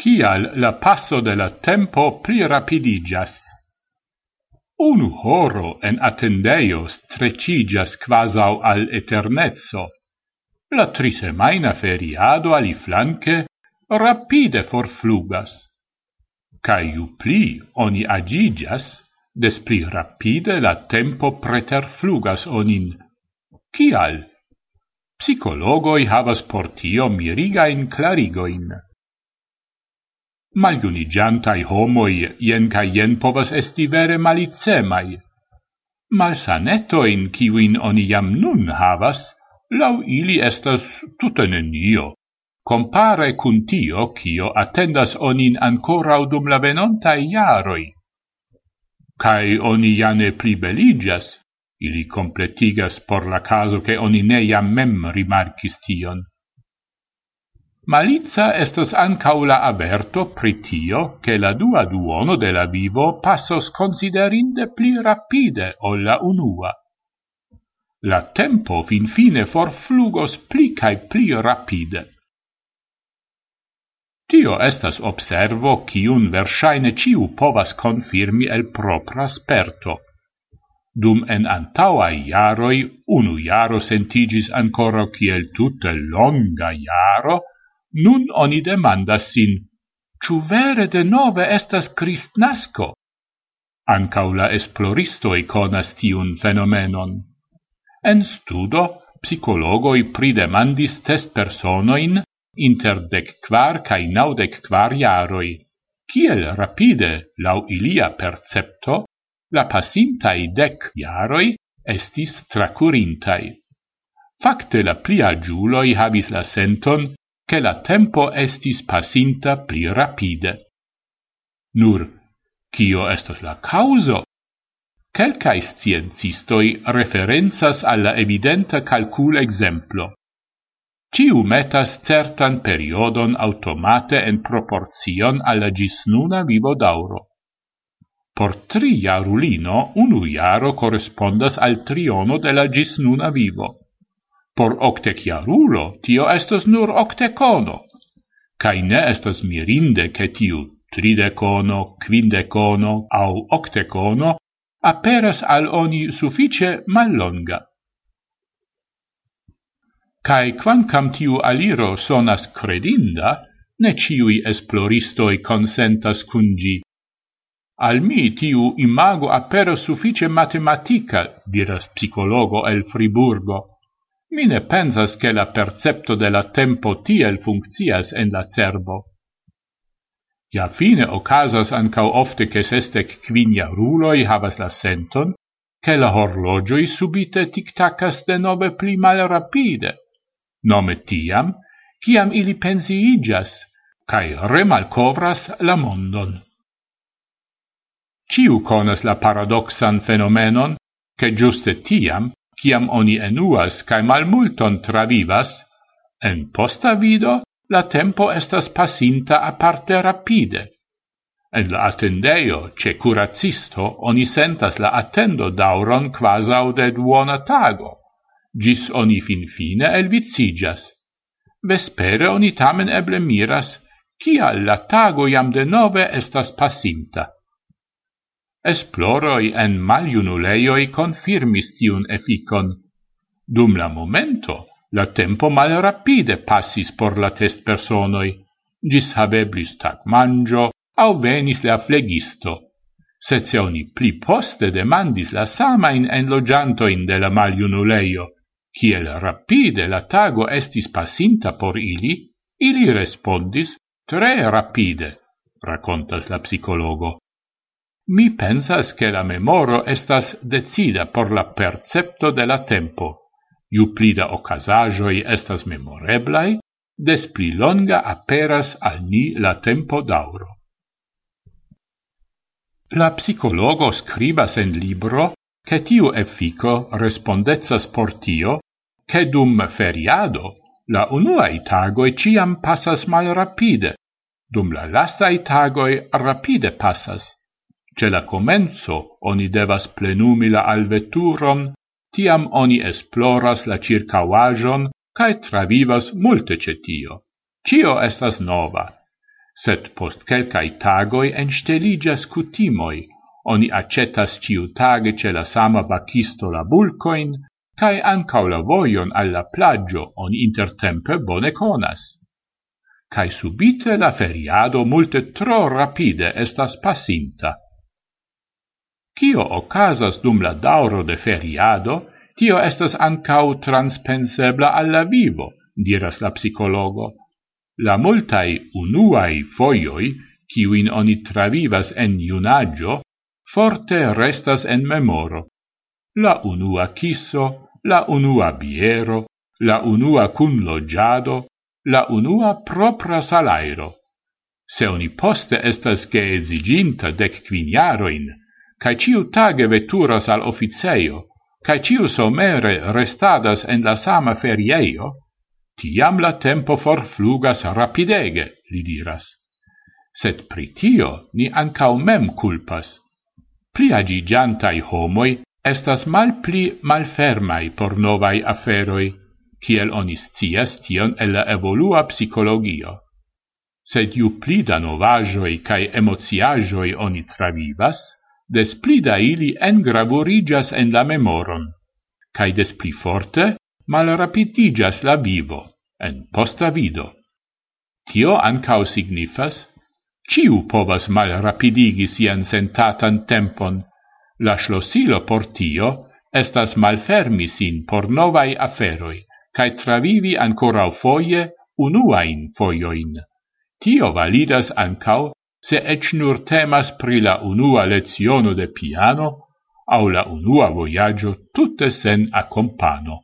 Cial la passo de la tempo pli rapidigas. Unu horo en attendeio strecigas quasau al eternezzo. La trisemaina feriado ali flanque rapide forflugas. Cai ju pli oni agigas, des pli rapide la tempo preterflugas onin. Cial? Psicologoi havas portio mirigain clarigoin. Maliunigiantai homoi ien ca ien povas esti vere malicemai. Malsanetoin, kiwin oni jam nun havas, lau ili estas tute nenio, compare cun tio, kio attendas onin ancora dum la venontai iaroi. Cai oni jane plibeligas, ili completigas por la caso che oni ne jam mem rimarcis tion. Malica estos ancaŭ la averto pri che la dua duono de la vivo passos considerinde pli rapide ol la unua. La tempo finfine forflugos pli cae pli rapide. Tio estas observo kiun versaine ciu povas confirmi el propra sperto. Dum en antauai iaroi unu iaro sentigis ancora ciel tutte longa iaro, Nun oni demandas sin, ciu vere de nove estas Kristnasko?» Ancau la esploristoi conas tiun fenomenon. En studo, psicologoi pridemandis test personoin inter dec quar cae naudec quar iaroi. Ciel rapide, lau ilia percepto, la pasintai dec iaroi estis tracurintai. Fakte la plia giuloi habis la senton che la tempo estis passinta pli rapide. Nur, cio estos la causo? Quelcae sciencistoi referenzas alla evidenta calcul exemplo. Ciu metas certan periodon automate en proporcion alla gisnuna vivo d'auro. Por tri jarulino unu jaro correspondas al triono de la gisnuna vivo. Por octeciarulo, tio estos nur octecono, Cai ne estos mirinde che tiu tridecono, quindecono au octecono aperas al oni suffice mallonga. Cai quancam tiu aliro sonas credinda, ne ciui esploristoi consentas cungi. Al mi tiu imago aperas suffice matematica, diras psicologo el Friburgo. Mi ne pensas che la percepto de la tempo tiel funccias en la cerbo. Ja fine ocasas ancau ofte che sestec quinia ruloi havas la senton, che la horlogioi subite tic-tacas de nove pli mal rapide, nome tiam, ciam ili pensiigas, cae remalcovras la mondon. Ciu conas la paradoxan fenomenon, che giuste tiam ciam oni enuas cae malmulton travivas, en posta vido la tempo estas pasinta aparte rapide. En la attendeio, ce curacisto, oni sentas la attendo dauron quasau de duona tago, gis oni fin fine elvicigas. Vespere oni tamen eble miras, kial la tago jam de nove estas pasinta. Esploroi en maliunuleioi confirmis tiun efficon. Dum la momento, la tempo malrapide passis por la test personoi, gis habeblis tac mangio, au venis la flegisto. Sezioni se oni pli poste demandis la samain enlogiantoin de la maliunuleio, kiel rapide la tago estis passinta por ili, ili respondis tre rapide, racontas la psicologo. Mi pensas che la memoro estas decida por la percepto de la tempo. Ju pli da ocasajoi estas memoreblai, des pli longa aperas al ni la tempo dauro. La psicologo scribas en libro che tiu effico respondezas por tio che dum feriado la unuae tagoi ciam passas mal rapide, dum la lastae tagoi rapide passas. Ce la comenzo oni devas plenumi la alveturon, tiam oni esploras la circauagion cae travivas multe cetio. Cio estas nova, sed post quelcae tagoi ensteligas cutimoi, oni acetas ciu tage ce la sama bacisto la bulcoin, cae ancau la voion alla plagio oni intertempe bone conas. Cae subite la feriado multe tro rapide estas passinta. Cio ocasas dum la dauro de feriado, tio estas ancau transpensebla alla vivo, diras la psicologo. La multai unuai foioi, ciuin oni travivas en iunaggio, forte restas en memoro. La unua kisso, la unua biero, la unua cunlogiado, la unua propra salairo. Se oni poste estas ge exiginta dec quiniaroin, cae ciu tage veturas al officeio, cae ciu somere restadas en la sama ferieio, tiam la tempo forflugas rapidege, li diras. Sed pritio ni ancau mem culpas. Pli agigiantai homoi estas mal pli malfermai por novai aferoi, kiel onis cias tion el la evolua psicologio. Sed ju pli da novajoi cae emociajoi oni travivas, des pli da ili engravurigas en la memoron, cae des pli forte mal rapidigas la vivo, en posta vido. Tio ancao signifas, ciu povas malrapidigi sian sentatan tempon, la slosilo por tio estas malfermi sin por novai aferoi, cae travivi ancora foie unuain foioin. Tio validas ancao se ec nur temas pri la unua leziono de piano au la unua voyaggio tutte sen accompano.